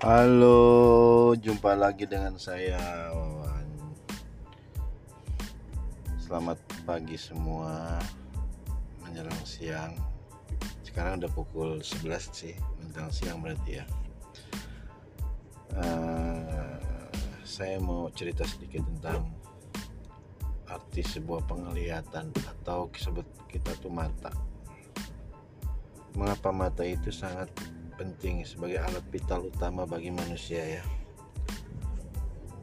Halo, jumpa lagi dengan saya Wawan. Selamat pagi semua menjelang siang. Sekarang udah pukul 11 sih, menjelang siang berarti ya. Uh, saya mau cerita sedikit tentang arti sebuah penglihatan atau disebut kita tuh mata. Mengapa mata itu sangat penting sebagai alat vital utama bagi manusia ya.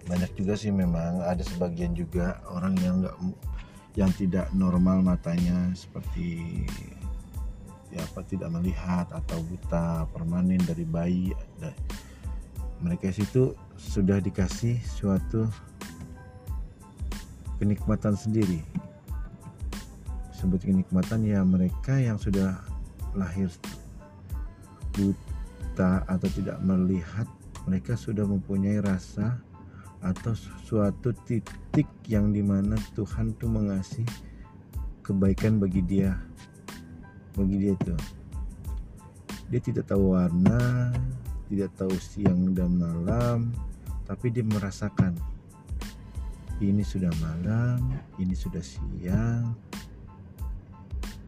Banyak juga sih memang ada sebagian juga orang yang nggak yang tidak normal matanya seperti ya apa tidak melihat atau buta permanen dari bayi ada. Mereka situ sudah dikasih suatu kenikmatan sendiri. Sebut kenikmatan ya mereka yang sudah lahir buta atau tidak melihat mereka sudah mempunyai rasa atau suatu titik yang di mana Tuhan tuh mengasih kebaikan bagi dia. Bagi dia itu. Dia tidak tahu warna tidak tahu siang dan malam tapi dia merasakan. Ini sudah malam ini sudah siang.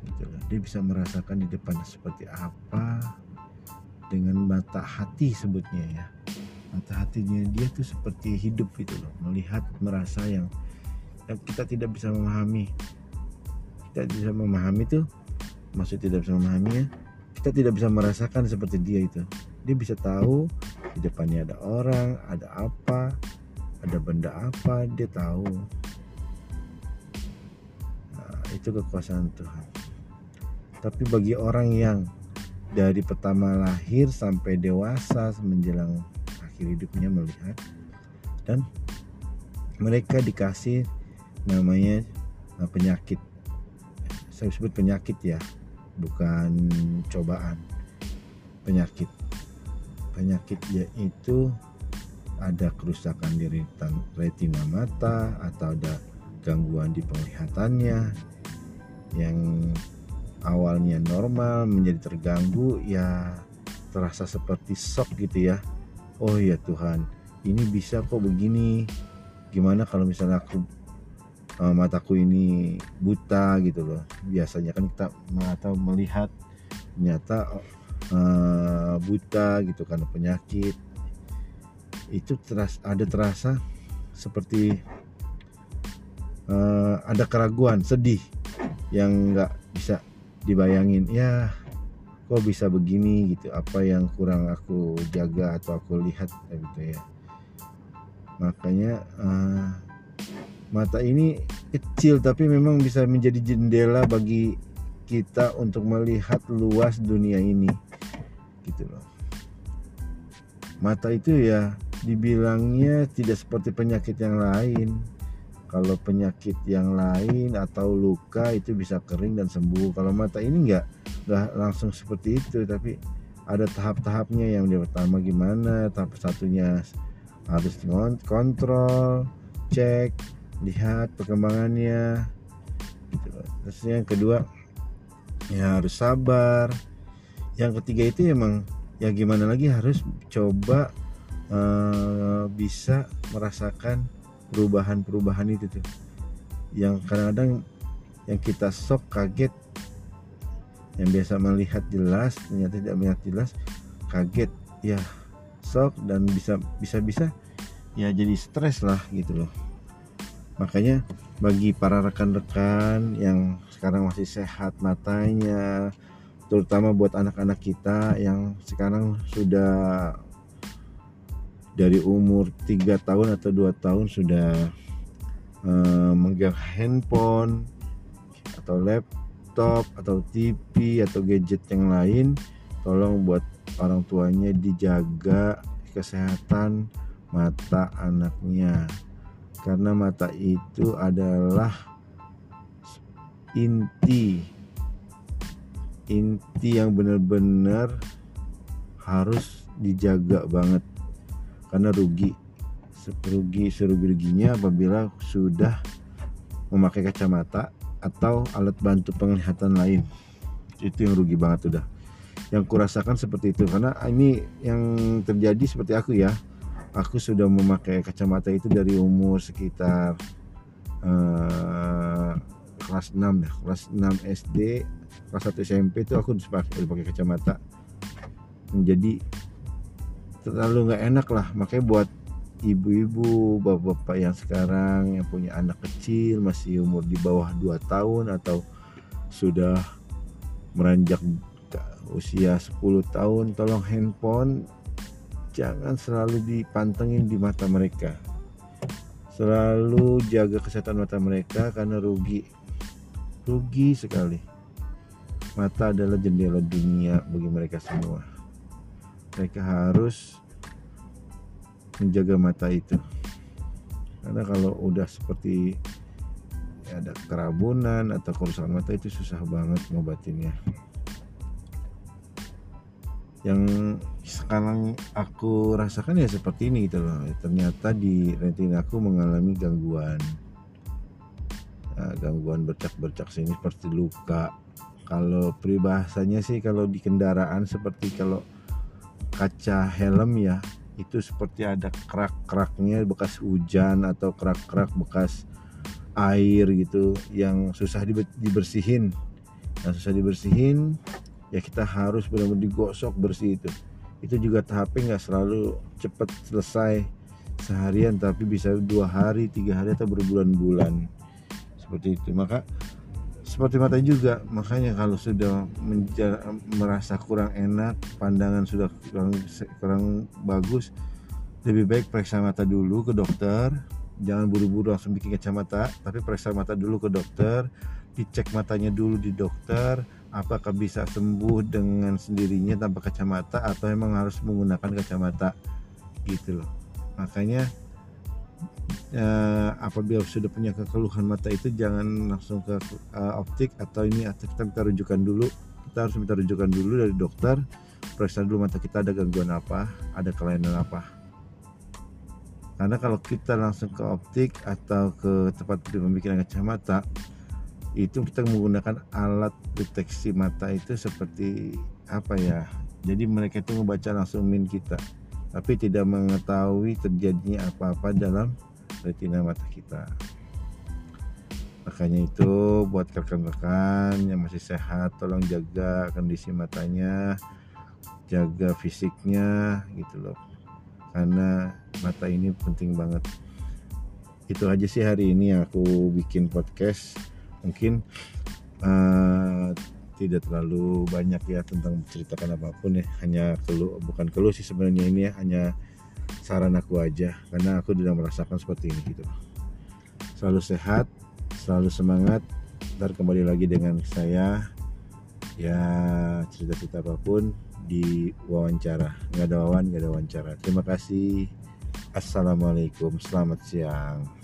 Gitu dia bisa merasakan di depan seperti apa dengan mata hati sebutnya ya. Mata hatinya dia tuh seperti hidup gitu loh melihat merasa yang, yang kita tidak bisa memahami. Kita bisa memahami tuh maksud tidak bisa memahaminya kita tidak bisa merasakan seperti dia itu. Dia bisa tahu di depannya ada orang ada apa ada benda apa dia tahu. Nah, itu kekuasaan Tuhan. Tapi bagi orang yang dari pertama lahir sampai dewasa menjelang akhir hidupnya melihat. Dan mereka dikasih namanya eh, penyakit. Saya sebut penyakit ya bukan cobaan. Penyakit. Penyakit yaitu ada kerusakan di retina mata atau ada gangguan di penglihatannya yang awalnya normal menjadi terganggu ya terasa seperti shock gitu ya. Oh ya Tuhan ini bisa kok begini. Gimana kalau misalnya aku uh, mataku ini buta gitu loh. Biasanya kan kita mata melihat ternyata uh, buta gitu karena penyakit. Itu teras ada terasa seperti uh, ada keraguan sedih yang nggak bisa dibayangin ya kok bisa begini gitu? Apa yang kurang aku jaga atau aku lihat? Gitu ya. Makanya uh, mata ini kecil tapi memang bisa menjadi jendela bagi kita untuk melihat luas dunia ini. Gitu loh. Mata itu ya dibilangnya tidak seperti penyakit yang lain kalau penyakit yang lain atau luka itu bisa kering dan sembuh. Kalau mata ini enggak enggak langsung seperti itu tapi ada tahap-tahapnya. Yang dia pertama gimana tahap satunya harus kontrol cek lihat perkembangannya. Gitu. terus yang kedua ya harus sabar. Yang ketiga itu emang ya gimana lagi harus coba uh, bisa merasakan perubahan-perubahan itu tuh. Yang kadang-kadang yang kita sok kaget yang biasa melihat jelas ternyata tidak melihat jelas kaget. Ya sok dan bisa bisa bisa ya jadi stres lah gitu loh. Makanya bagi para rekan-rekan yang sekarang masih sehat matanya terutama buat anak-anak kita yang sekarang sudah dari umur 3 tahun atau dua tahun sudah uh, megang handphone atau laptop atau TV atau gadget yang lain tolong buat orang tuanya dijaga kesehatan mata anaknya. Karena mata itu adalah inti inti yang benar-benar harus dijaga banget karena rugi. Rugi serugi-ruginya apabila sudah memakai kacamata atau alat bantu penglihatan lain. Itu yang rugi banget udah. Yang kurasakan seperti itu. Karena ini yang terjadi seperti aku ya. Aku sudah memakai kacamata itu dari umur sekitar uh, kelas 6 ya kelas 6 SD kelas 1 SMP itu aku dipakai, pakai kacamata. Menjadi terlalu nggak enak lah. Makanya buat ibu-ibu bapak-bapak yang sekarang yang punya anak kecil masih umur di bawah 2 tahun atau sudah meranjak usia 10 tahun tolong handphone. Jangan selalu dipantengin di mata mereka. Selalu jaga kesehatan mata mereka karena rugi. Rugi sekali. Mata adalah jendela dunia bagi mereka semua mereka harus menjaga mata itu. Karena kalau udah seperti ya ada kerabunan atau kerusakan mata itu susah banget ngobatinnya. Yang sekarang aku rasakan ya seperti ini gitu loh. Ternyata di retina aku mengalami gangguan. Nah, gangguan bercak-bercak sini seperti luka. Kalau peribahasanya sih kalau di kendaraan seperti kalau kaca helm ya itu seperti ada kerak-keraknya bekas hujan atau kerak-kerak bekas air gitu yang susah dibersihin. Yang susah dibersihin ya kita harus benar-benar digosok bersih itu. Itu juga HP nggak selalu cepat selesai seharian tapi bisa dua hari tiga hari atau berbulan-bulan. Seperti itu. Maka seperti mata juga. Makanya kalau sudah merasa kurang enak pandangan sudah kurang, kurang bagus lebih baik periksa mata dulu ke dokter. Jangan buru-buru langsung bikin kacamata tapi periksa mata dulu ke dokter. Dicek matanya dulu di dokter apakah bisa sembuh dengan sendirinya tanpa kacamata atau memang harus menggunakan kacamata. Gitu loh. Makanya eh, apabila sudah punya kekeluhan mata itu jangan langsung ke uh, optik atau ini atau kita minta rujukan dulu. Kita harus minta rujukan dulu dari dokter periksa dulu mata kita ada gangguan apa ada kelainan apa. Karena kalau kita langsung ke optik atau ke tempat pembikinan kacamata itu kita menggunakan alat deteksi mata itu seperti apa ya? Jadi mereka itu membaca langsung min kita tapi tidak mengetahui terjadinya apa-apa dalam retina mata kita. Makanya itu buat rekan-rekan yang masih sehat tolong jaga kondisi matanya jaga fisiknya gitu loh. Karena mata ini penting banget. Itu aja sih hari ini aku bikin podcast. Mungkin uh, tidak terlalu banyak ya tentang menceritakan apa pun ya. Hanya keluh bukan keluh sih sebenarnya ini ya. Hanya saran aku aja karena aku tidak merasakan seperti ini gitu. Selalu sehat selalu semangat ntar kembali lagi dengan saya ya cerita-cerita apa pun di wawancara. Nggak ada wawan nggak ada wawancara. Terima kasih. Assalamualaikum. Selamat siang